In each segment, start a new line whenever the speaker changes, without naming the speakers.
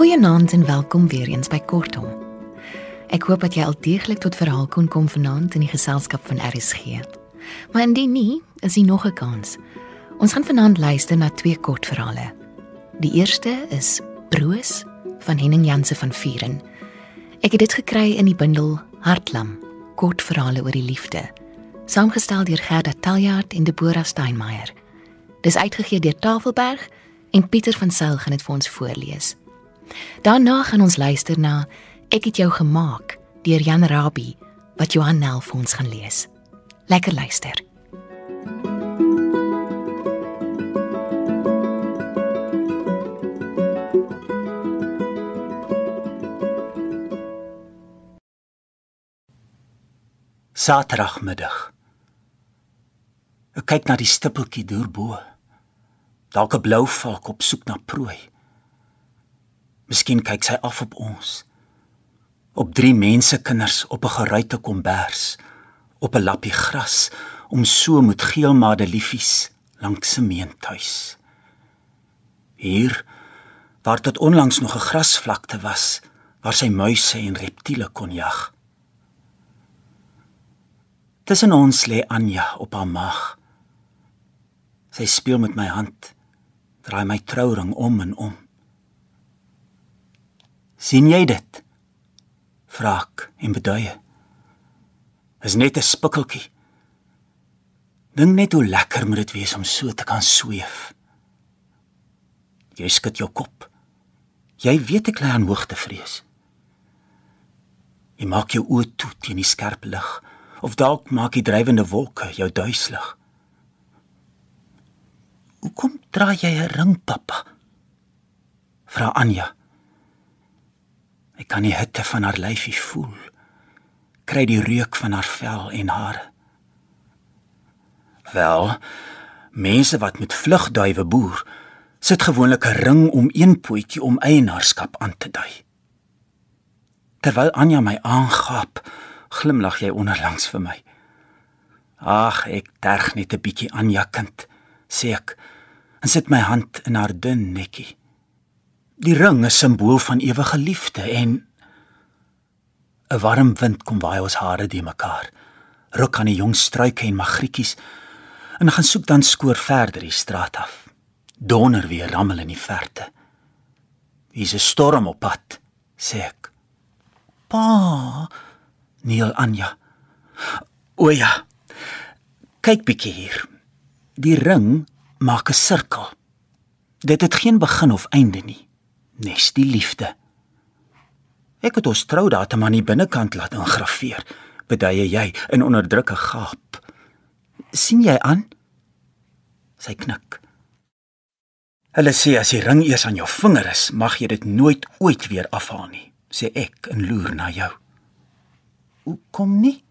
Goeienaand en welkom weer eens by Kortom. Ek hoop dat jy al deeglik tot verhaal kon kom vanaand in die geselskap van RSG. Maar indien nie, is hier nog 'n kans. Ons gaan vanaand luister na twee kortverhale. Die eerste is Broos van Henning Janse van Vieren. Ek het dit gekry in die bundel Hartlam, kortverhale oor die liefde, saamgestel deur Gerda Taljaard en Deborah Steinmeier. Dis uitgegee deur Tafelberg en Pieter van Sail gaan dit vir ons voorlees. Daarna gaan ons luister na Ek het jou gemaak deur Jan Rabie wat Johan Nel vir ons gaan lees. Lekker luister.
Saterdagmiddag. Ek kyk na die stippeltjie deurbo. Dalk 'n blou valk op soek na prooi. Miskien kyk sy af op ons. Op drie mense kinders op 'n geruite kombers, op 'n lappie gras om so met geel madeliefies langs se meentuis. Hier waar dit onlangs nog 'n grasvlakte was waar sy muise en reptiele kon jag. Tussen ons lê Anja op haar maag. Sy speel met my hand, draai my trouring om en om. Sien jy dit? Vra ek en beduie. Is net 'n spikkeltjie. Dink net hoe lekker moet dit wees om so te kan sweef. Jy skud jou kop. Jy weet ek lê aan hoogtevrees. Jy maak jou oë toe teen die skerp lig of dalk maak die drywende wolke jou duiselig. Hoekom dra jy 'n ring, pappa? Vra Anja. Ek kan die hitte van haar lyfie voel. Kry die reuk van haar vel en hare. Wel, mense wat met vlugduwe boer, sit gewoonlik 'n ring om een pootjie om eienaarskap aan te dui. Terwyl Anja my aangaap, glimlag jy onderlangs vir my. Ag, ek terg net 'n bietjie Anja kind, sê ek en sit my hand in haar dun nekkie. Die ring is simbool van ewige liefde en 'n warm wind kom waai ons hare die mekaar. Ruk aan die jong struike en magrietjies en gaan soek dan skoor verder die straat af. Donder weer rammel in die verte. Dis 'n storm op pad, sê ek. Pa, Neil Anja. O ja. Kyk bietjie hier. Die ring maak 'n sirkel. Dit het geen begin of einde nie. Nes die liefde. Ek het ons troudatum aan die binnekant laat ingraveer, beduie jy in onderdrukke gaap. sien jy aan? Sy knik. Hulle sê as die ring eers aan jou vinger is, mag jy dit nooit ooit weer afhaal nie, sê ek en loer na jou. Hoe kom nie?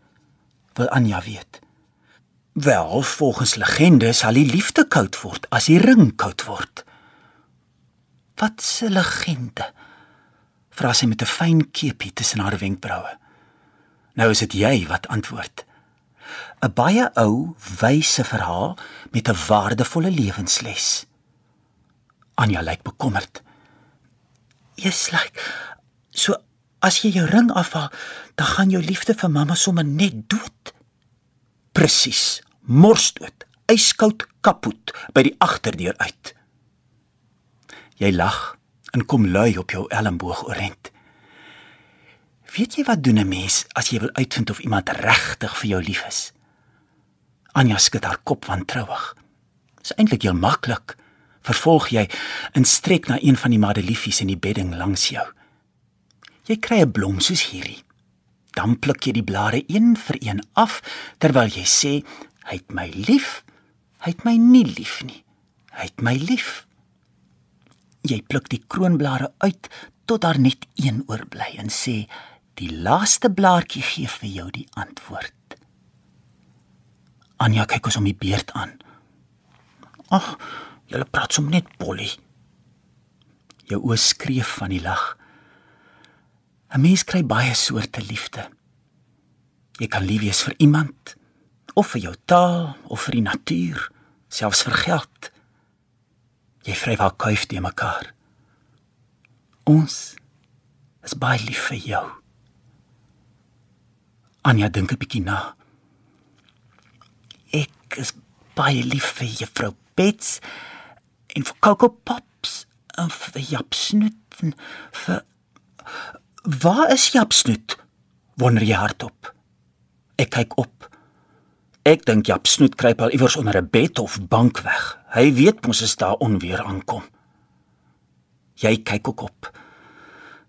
Wil Anja weet. Wel, volgens legende sal die liefde koud word as die ring koud word. Wat 'n legende? Vra sy met 'n fyn keepie tussen haar wenkbroue. Nou is dit jy wat antwoord. 'n Baie ou, wyse verhaal met 'n waardevolle lewensles. Anja lyk bekommerd. Jy's lyk so as jy jou ring afhaal, dan gaan jou liefde vir mamma sommer net dood. Presies, morsdood, yskoud kapot by die agterdeur uit. Jy lag en kom lui op jou elmboog oorent. Weet jy wat doen 'n mens as jy wil uitvind of iemand regtig vir jou lief is? Anja skud haar kop wantrouig. Dis eintlik heel maklik. Vervolg jy en strek na een van die madeliefies in die bedding langs jou. Jy kry 'n blom soos hierdie. Dan pluk jy die blare een vir een af terwyl jy sê, "Hy het my lief. Hy het my nie lief nie. Hy het my lief." Jy pluk die kroonblare uit tot daar net een oorbly en sê, "Die laaste blaartjie gee vir jou die antwoord." Anja kyk ons om die beurt aan. Ag, jy praat sommer net Polly. Jou oë skreef van die lag. 'n Mens kry baie soorte liefde. Jy kan lief wees vir iemand of vir jou taal of vir die natuur, selfs vir geld. Jy vryf haar kuif te mekaar. Ons is baie lief vir jou. Anja dink 'n bietjie na. Ek is baie lief vir juffrou Bets en vir Coco Pops en vir Jap Snoet en vir Waar is Jap Snoet? Wonder jy hardop. Ek kyk op. Ek dink Jap Snoet kruip al iewers onder 'n bed of bank weg. Hy weet mos as daar onweer aankom. Jy kyk ook op.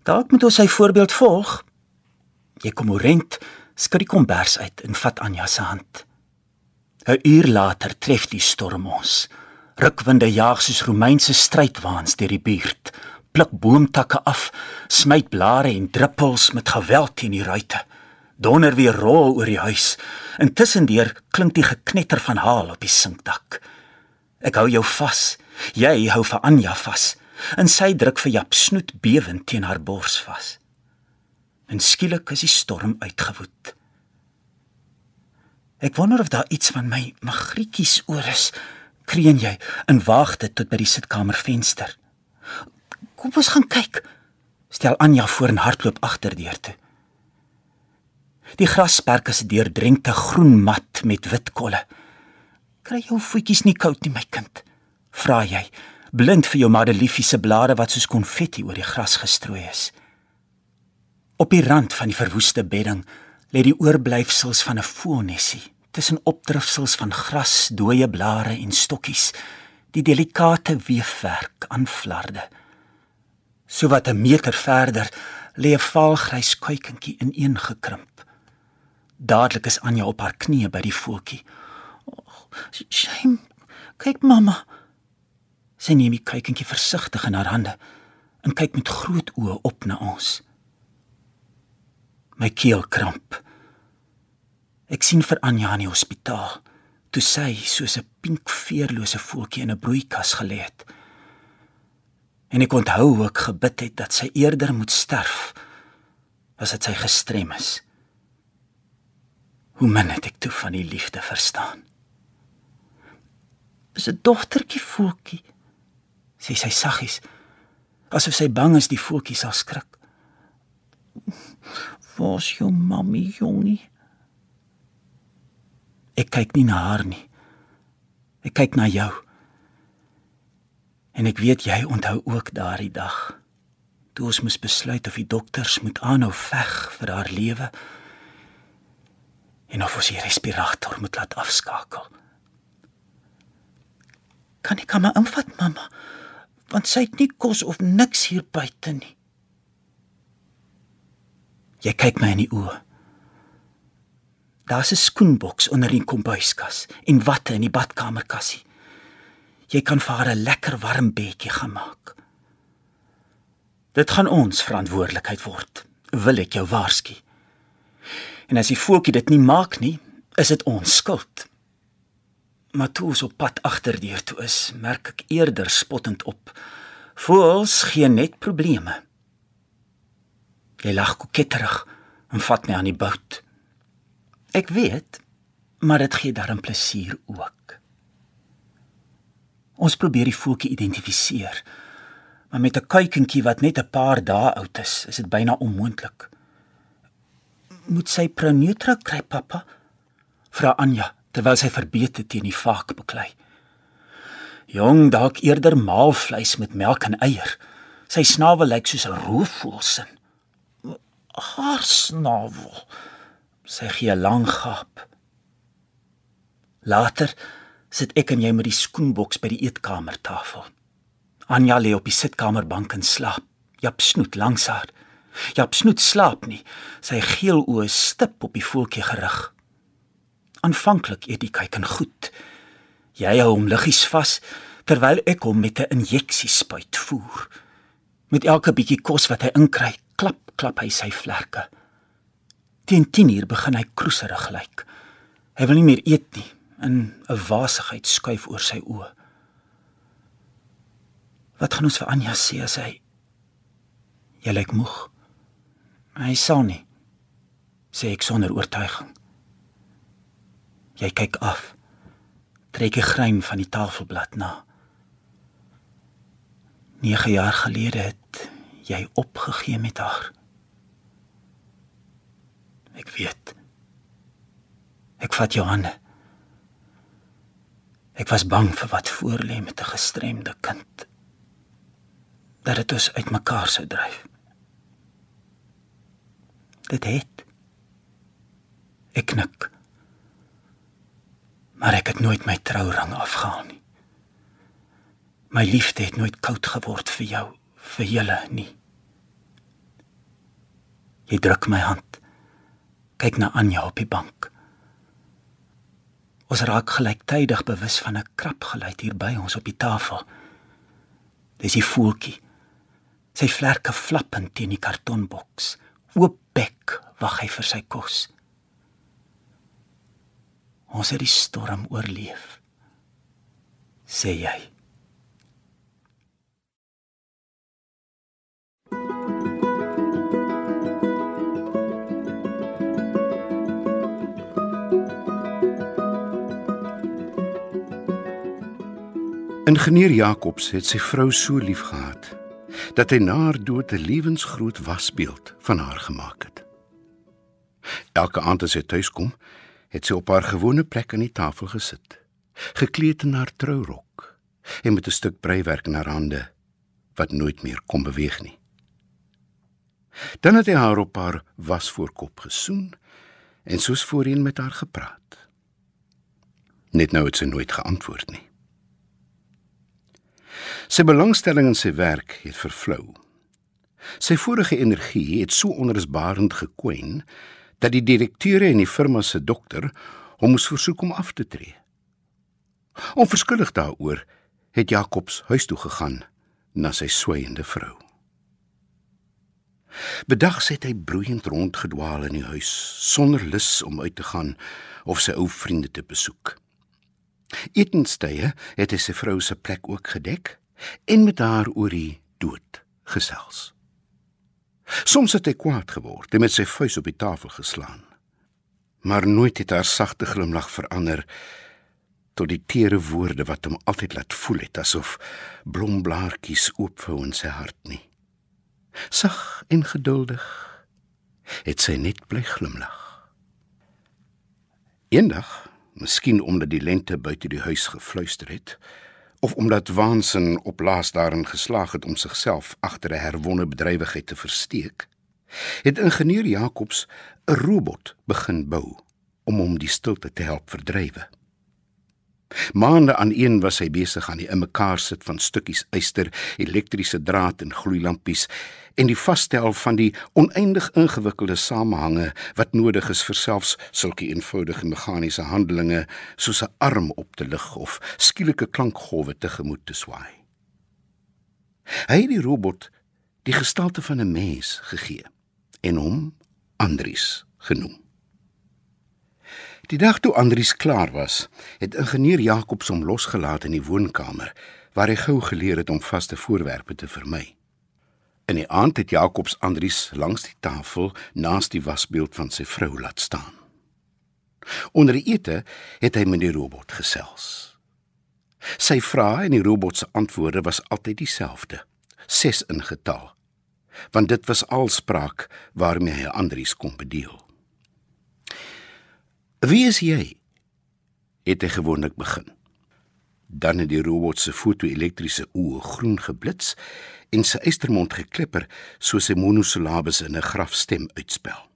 Dalk moet ons sy voorbeeld volg. Jy kom orent, skud die kombers uit en vat Anja se hand. 'n Uur later tref die storm ons. Rukwinde jaag soos Romeinse strydwaans deur die buurt. Pluk boomtakke af, smyt blare en druppels met geweld teen die ruitte. Donder weer rol oor die huis. Intussendeur klink die geknetter van haal op die sinkdak. Ek hou jou vas. Jy hou vir Anja vas. En sy druk vir Jap snoet bewend teen haar bors vas. En skielik is die storm uitgewoed. Ek wonder of daar iets van my magrietjies oor is, kreun jy en waag dit tot by die sitkamervenster. Kom ons gaan kyk. Stel Anja voor en hardloop agterdeur toe. Die grasperk is deurdrenkte groen mat met wit kolle. Kry jou voetjies nie koud nie, my kind? Vra jy, blind vir jou madeliefie se blare wat soos konfetti oor die gras gestrooi is. Op die rand van die verwoeste bedding lê die oorblyfsels van 'n voëlnesie, tussen opdrifsels van gras, dooie blare en stokkies, die delikate weefwerk aan flarde. So wat 'n meter verder lê 'n vaalgrys kuikentjie ineengekrimp. Dadelik is Anja op haar knieë by die voeltjie. "Ag, shame. Kyk mamma." Sy neem die kuikentjie versigtig in haar hande en kyk met groot oë op na ons. My keel kramp. Ek sien vir Anja in die hospitaal toe sy soos 'n pink veerlose voeltjie in 'n broeikas gelê het. En ek onthou hoe ek gebid het dat sy eerder moet sterf as dat sy gestrem is. Hoe min het ek toe van die liefde verstaan. Is 'n dogtertjie voeltjie sê sy saggies asof sy bang is die voeltjie sal skrik. Waar's jou mammy, jongie? Ek kyk nie na haar nie. Ek kyk na jou. En ek weet jy onthou ook daardie dag. Toe ons moes besluit of die dokters moet aanhou veg vir haar lewe en of ons die respirator moet laat afskakel. Kan ek hom invat, mamma? Want sy het nie kos of niks hier buite nie. Jy kyk my in die oë. Daar's 'n skoenboks onder die kombuiskas en watte in die badkamerkassie. Jy kan vir haar 'n lekker warm bedjie gaan maak. Dit gaan ons verantwoordelikheid word, wil ek jou waarsku. En as die voeltjie dit nie maak nie, is dit ons skuld. Maar toe ons op pad agterdeur toe is, merk ek eerder spottend op. Voels gee net probleme. Jy lag koketterig en vat my aan die bout. Ek weet, maar dit gee darm plesier ook. Ons probeer die voeltjie identifiseer. Maar met 'n kuikentjie wat net 'n paar dae oud is, is dit byna onmoontlik. Moet sy proneutra kry, pappa? Vra Anja terwyl sy verbeete teen die vaak beklei. Jong, dalk eerder maalvleis met melk en eier. Sy snavel lyk soos 'n roofvoël se. Haar snavel sy gee 'n lang gap. Later sit ek en jy met die skoenboks by die eetkamertafel. Anja lê op die sitkamerbank en slaap. Jap snoet langs haar. Jap snoet slaap nie. Sy geel oë stip op die voeltjie gerig. Aanvanklik eet hy kyk en goed. Jy hou hom liggies vas terwyl ek hom met 'n injeksie spuit voer. Met elke bietjie kos wat hy inkry, klap klap hy sy vlerke. Teen 10uur begin hy kroeserig lyk. Hy wil nie meer eet nie en 'n wasigheid skuif oor sy oë. Wat gaan ons vir Anja sê as hy Jy lyk moeg. Hy sal nie sê ek sonder oortuiging. Jy kyk af. Trek 'n grein van die tafelblad na. 9 jaar gelede het jy opgegee met haar. Ek weet. Ek vat jou hande. Ek was bang vir wat voor lê met 'n gestremde kind. Dat dit ons uitmekaar sou dryf. Dit het. Ek knik. Maar ek het nooit my trouring afgehaal nie. My liefde het nooit koud geword vir jou, vir julle nie. Jy druk my hand. Kyk na Anja op die bank. Ons raak gelyktydig bewus van 'n krap geluid hier by ons op die tafel. Dis die voeltjie. Sy vlerke flappend teen die kartonboks. Oop bek wag hy vir sy kos. Ons het die storm oorleef. sê jy.
Ingenieur Jacobs het sy vrou so liefgehad dat hy na haar dood 'n lewensgroot wasbeeld van haar gemaak het. Elke aand as sy tuis kom, het sy op haar gewone plek aan die tafel gesit, gekleed in haar trourok en met 'n stuk breiwerk in haar hande wat nooit meer kon beweeg nie. Dan het hy haar op haar wasvoorkop gesoen en soos voorheen met haar gepraat. Net nou het sy nooit geantwoord nie. Sy belangstelling in sy werk het vervlou. Sy vorige energie het so onrusbarend gekwyn dat die direkteure en die firma se dokter hom moes versoek om af te tree. Onverskillig daaroor het Jacobs huis toe gegaan na sy swygende vrou. Bedags het hy broeiend rondgedwaal in die huis sonder lus om uit te gaan of sy ou vriende te besoek. Etenstye het hy sy vrou se plek ook gedek en met haar oor die dood gesels. Soms het hy kwaad geword en met sy vuis op die tafel geslaan. Maar nooit het haar sagte glimlag verander tot die tere woorde wat hom altyd laat voel het asof blomblaartjies oopvou in sy hart nie. Sag en geduldig het sy net bly glimlag. Eendag, miskien omdat die lente buite die huis gefluister het, of omdat waansin op laas daarin geslaag het om sigself agter 'n herwonne bedrywigheid te versteek, het ingenieur Jacobs 'n robot begin bou om hom die stilte te help verdrywe. Maande aan een was hy besig aan die immekaar sit van stukkies yster, elektriese draad en gloeilampies en die vasstel van die oneindig ingewikkelde samehange wat nodig is vir selfs sulke eenvoudige meganiese handelinge soos 'n arm op te lig of skielike klankgolwe tegemoet te swaai. Hy het die robot die gestalte van 'n mens gegee en hom Andries genoem. Die dag toe Andries klaar was, het ingenieur Jacobs hom losgelaat in die woonkamer waar hy gou geleer het om vaste voorwerpe te vermy. In die aand het Jacobs Andries langs die tafel naas die wasbeeld van sy vrou laat staan. Onder die ete het hy met die robot gesels. Sy vrae en die robot se antwoorde was altyd dieselfde, 6 in getal. Want dit was alspraak waarmee hy Andries kon bedeel. "Wie is jy?" het hy gewoonlik begin. Dan het die robot se foto-elektriese oë groen geblits en sy eystermond geklepper soos 'n monosilabes in 'n grafstem uitspel.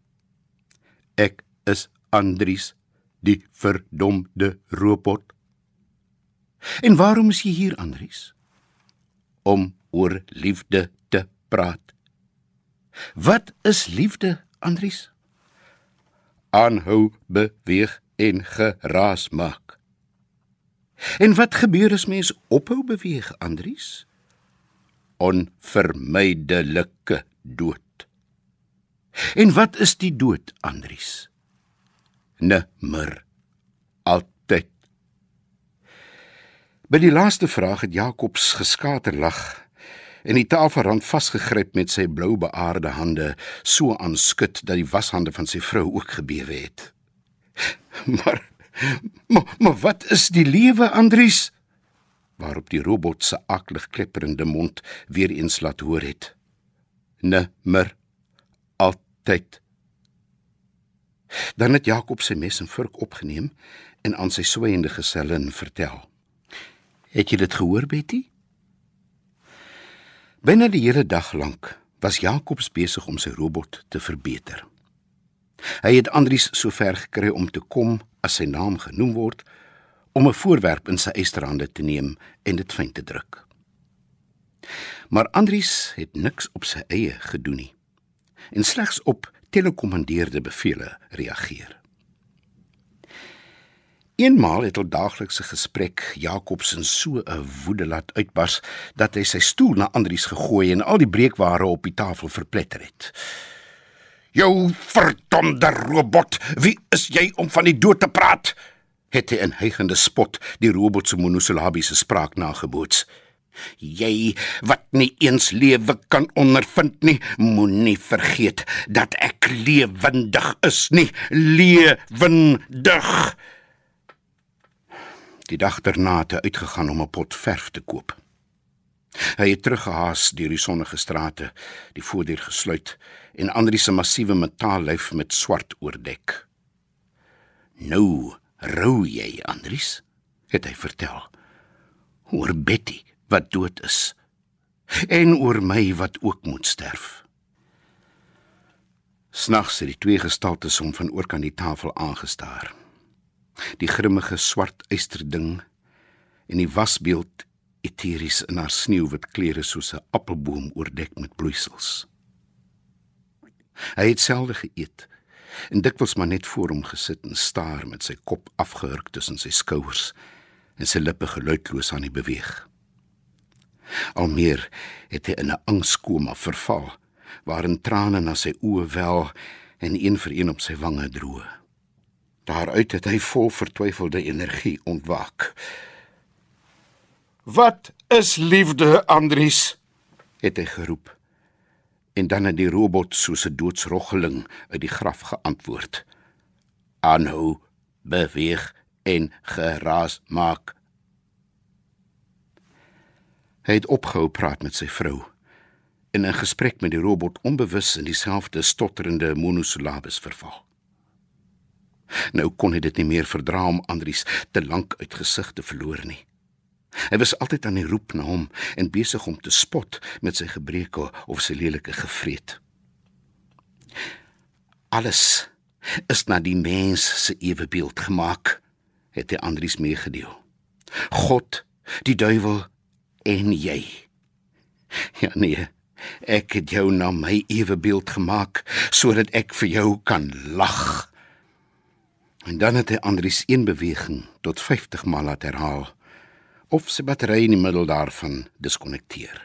Ek is Andries, die verdomde robot. En waarom is jy hier, Andries? Om oor liefde te praat. Wat is liefde, Andries? Aanhou beweeg en geraas maak. En wat gebeur as mens ophou beweeg, Andries? onvermydelike dood. En wat is die dood, Andries? Nimmer altyd. By die laaste vraag het Jakobs geskater lag en die tafelrand vasgegryp met sy blou beaarde hande so aanskud dat die washande van sy vrou ook gebewe het. Maar maar, maar wat is die lewe, Andries? waarop die robot se aklig klepperende mond weer eens laat hoor het. nimmer altyd. Dan het Jakob sy mes en vurk opgeneem en aan sy swygende gesellin vertel. Het jy dit gehoor, Betty? Binne die hele dag lank was Jakobs besig om sy robot te verbeter. Hy het Andries so ver gekry om te kom as sy naam genoem word om 'n voorwerp in sy eysterhande te neem en dit fyn te druk. Maar Andries het niks op sy eie gedoen nie en slegs op telekommandeerde bevele reageer. Eenmaal het 'n daaglikse gesprek Jakobsen so 'n woede laat uitbars dat hy sy stoel na Andries gegooi en al die breekware op die tafel verpletter het. "Jou verdomde robot, wie is jy om van die dood te praat?" het hy in hygende spot die robot se monosolabiese spraak nageboots. Jy wat nie eens lewe kan ondervind nie, moenie vergeet dat ek lewendig is nie, lewendig. Die dag daarna het hy uitgegaan om 'n pot verf te koop. Hy het teruggehaas deur die sonnige strate, die voordeur gesluit en Andri se massiewe metaallyf met swart oordek. Nou rou jy, Andries, het hy vertel. Oor Betty wat dood is en oor my wat ook moet sterf. Snags het die twee gestaltes hom van oor kan die tafel aangestaar. Die grimmige swart eysterding en die wasbeeld eteries in haar sneeuwwit klere soos 'n appelboom oordek met bloeisels. Hy het selde geëet en dikwels maar net voor hom gesit en staar met sy kop afgehurk tussen sy skouers en sy lippe geluidloos aan die beweeg. Almeer het hy in 'n angskoma verval, waarin trane na sy oë wel en een vir een op sy wange droog. Daaruit het hy vol vertwyfelde energie ontwaak. "Wat is liefde, Andries?" het hy geroep. En dan het die robot soos 'n doodsroggeling uit die graf geantwoord: "Aanhou, beweeg en geraas maak." Hy het opgehou praat met sy vrou in 'n gesprek met die robot onbewus in dieselfde stotterende monosilabes verval. Nou kon hy dit nie meer verdra om Andries te lank uit gesig te verloor nie. Hy was altyd aan die roep na hom en besig om te spot met sy gebreke of sy lelike gevreet. Alles is na die mens se ewebeeld gemaak, het hy Andries meegedeel. God, die duiwel en jy. Ja nee, ek het jou na my ewebeeld gemaak sodat ek vir jou kan lag. En dan het hy Andries een beweging tot 50 maal laat herhaal of sy battery in die middel daarvan diskonnekteer.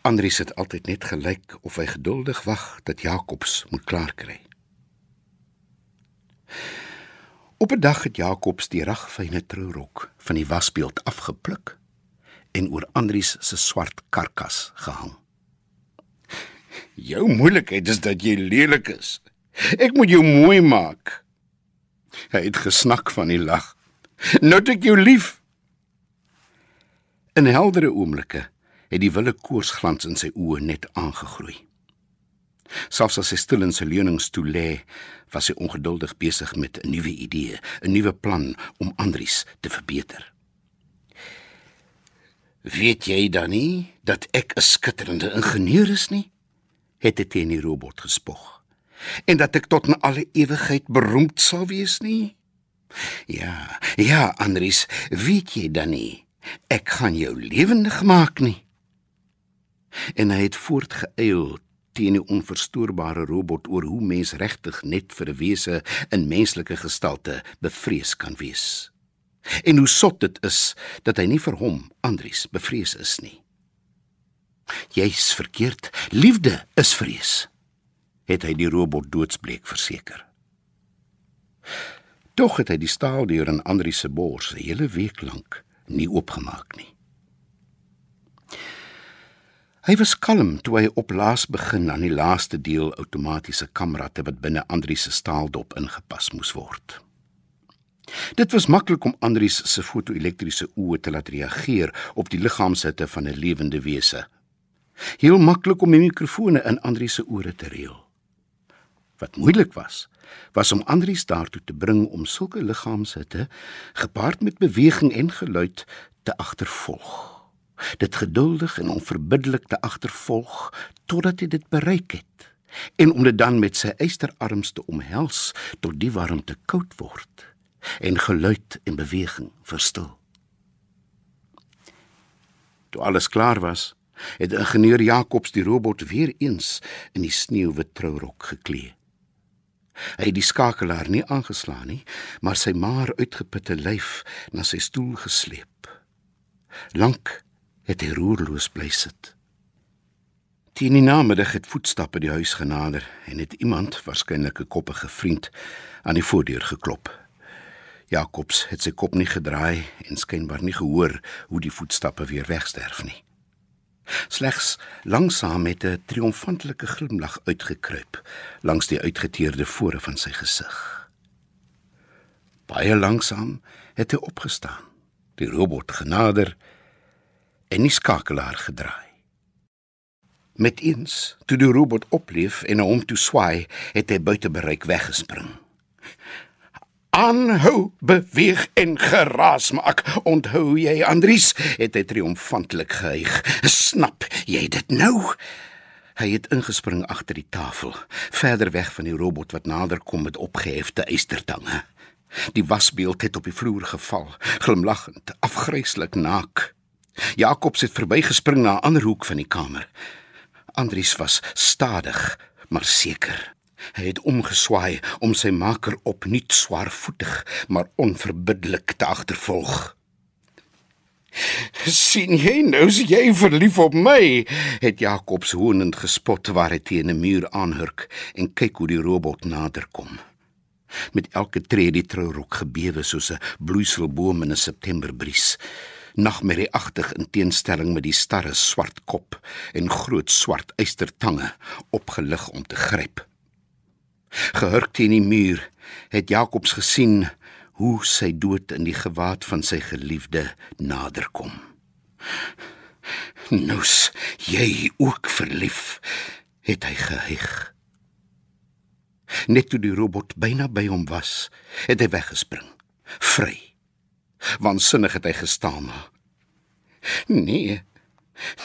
Andries het altyd net gelyk of hy geduldig wag dat Jakobs moet klaar kry. Op 'n dag het Jakobs die ragfyne trourok van die wasbeeld afgepluk en oor Andries se swart karkas gehang. Jou moeilikheid is dat jy lelik is. Ek moet jou mooi maak. Hy het gesnak van die lag. Nou ek jou lief. In heldere oomblikke het die wille koorsglans in sy oë net aangegroei. Selfs as hy stil in sy leuningstoel lê, was hy ongeduldig besig met 'n nuwe idee, 'n nuwe plan om Andries te verbeter. Weet jy dan nie dat ek 'n skitterende ingenieur is nie? Het dit teen die robot gespog. En dat ek tot in alle ewigheid beroemd sal wees nie? Ja, ja, Andries, weet jy dan nie? Ek gaan jou lewendig maak nie. En hy het voortgeëil teen die onverstoorbare robot oor hoe mens regtig net vir 'n wese in menslike gestalte bevrees kan wees. En hoe sot dit is dat hy nie vir hom, Andries, bevrees is nie. Jy's verkeerd. Liefde is vrees. Het hy die robot doodsbleek verseker. Tog het hy die staaldeur in Andries se bors 'n hele week lank nie oopgemaak nie. Hy was kalm toe hy op laas begin aan die laaste deel outomatiese kamerate wat binne Andries se staaldop ingepas moes word. Dit was maklik om Andries se fotoelektriese oë te laat reageer op die liggaamshitte van 'n lewende wese. Heel maklik om die mikrofone in Andrius se ore te reël. Wat moeilik was, was om Andrius daartoe te bring om sulke liggaamshitte gepaard met beweging en geluid te agtervolg. Dit geduldig en onverbiddelik te agtervolg totdat hy dit bereik het en om dit dan met sy eysterarms te omhels tot die warmte koud word en geluid en beweging verstil. Toe alles klaar was, het ingenieur Jacobs die robot weer eens in die sneeuwwit trourok geklee. Hy het die skakelaar nie aangeslaan nie, maar sy maar uitgeputte lyf na sy stoel gesleep. Lank het hy roerloos bly sit. Teen die namiddag het voetstappe die huis genader en het iemand, waarskynlik 'n koppige vriend, aan die voordeur geklop. Jacobs het sy kop nie gedraai en skynbaar nie gehoor hoe die voetstappe weer wegsterf nie. Slegs langsaam met 'n triomfantelike glimlag uitgekruip langs die uitgeteerde vore van sy gesig. Baie langsaam het hy opgestaan, die robot genader en die skakelaar gedraai. Met eens, toe die robot opleef en hom toe swaai, het hy buite bereik weggespring aanhou beweeg en geraas maak. Onthou jy Andries, het hy triomfantelik gehuig. Snap jy dit nou? Hy het ingespring agter die tafel, verder weg van die robot wat nader kom met opgehefte eystertange. Die wasbeeld het op die vloer geval, glimlaggend, afgryslik naak. Jakobs het verbygespring na 'n ander hoek van die kamer. Andries was stadig, maar seker. Hy het omgeswaai om sy maker opnuut swaarvoetig, maar onverbiddelik te agtervolg. "Sien jy nou, jy verlief op my?" het Jakobs hoonend gespot waar hy teen 'n muur aanhurk en kyk hoe die robot naderkom. Met elke tree die trourok gebewe soos 'n bloeiselboom in 'n Septemberbries. Nagmerrieagtig in teenstelling met die starre swart kop en groot swart eystertange opgelig om te gryp. Gehurk teen die muur het Jakobs gesien hoe sy dood in die gewaad van sy geliefde naderkom. "Nous, jy ook verlief?" het hy gehuig. Net toe die robot byna by hom was, het hy weggespring, vry. Wansinnig het hy gestaan. "Nee.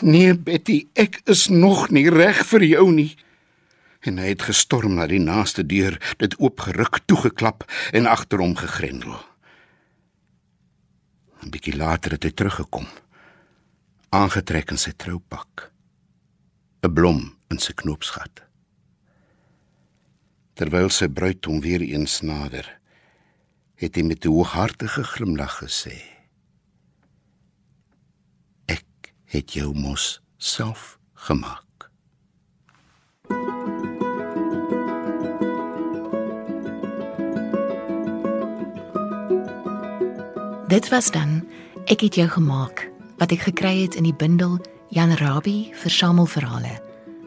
Nee, Betty, ek is nog nie reg vir jou nie." En hy het gestorm na die naaste deur, dit oopgeruk, toegeklap en agter hom gegrendel. 'n Bietjie later het hy teruggekom, aangetrek in sy troupak, 'n blom in sy knoopsgat. Terwyl sy bruid hom weer eens nader, het hy met 'n hooghartige glimlag gesê: "Ek het jou mos self gemaak."
Dit was dan ek het jou gemaak wat ek gekry het in die bundel Jan Rabie versamelverhale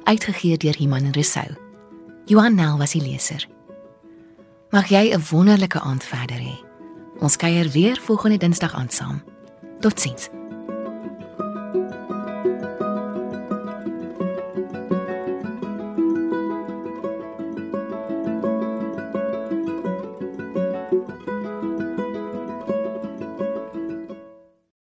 uitgegee deur Iman Rousseau. Johan Nel was die leser. Mag jy 'n wonderlike aand verder hê. Ons kuier weer volgende Dinsdag aan saam. Totsiens.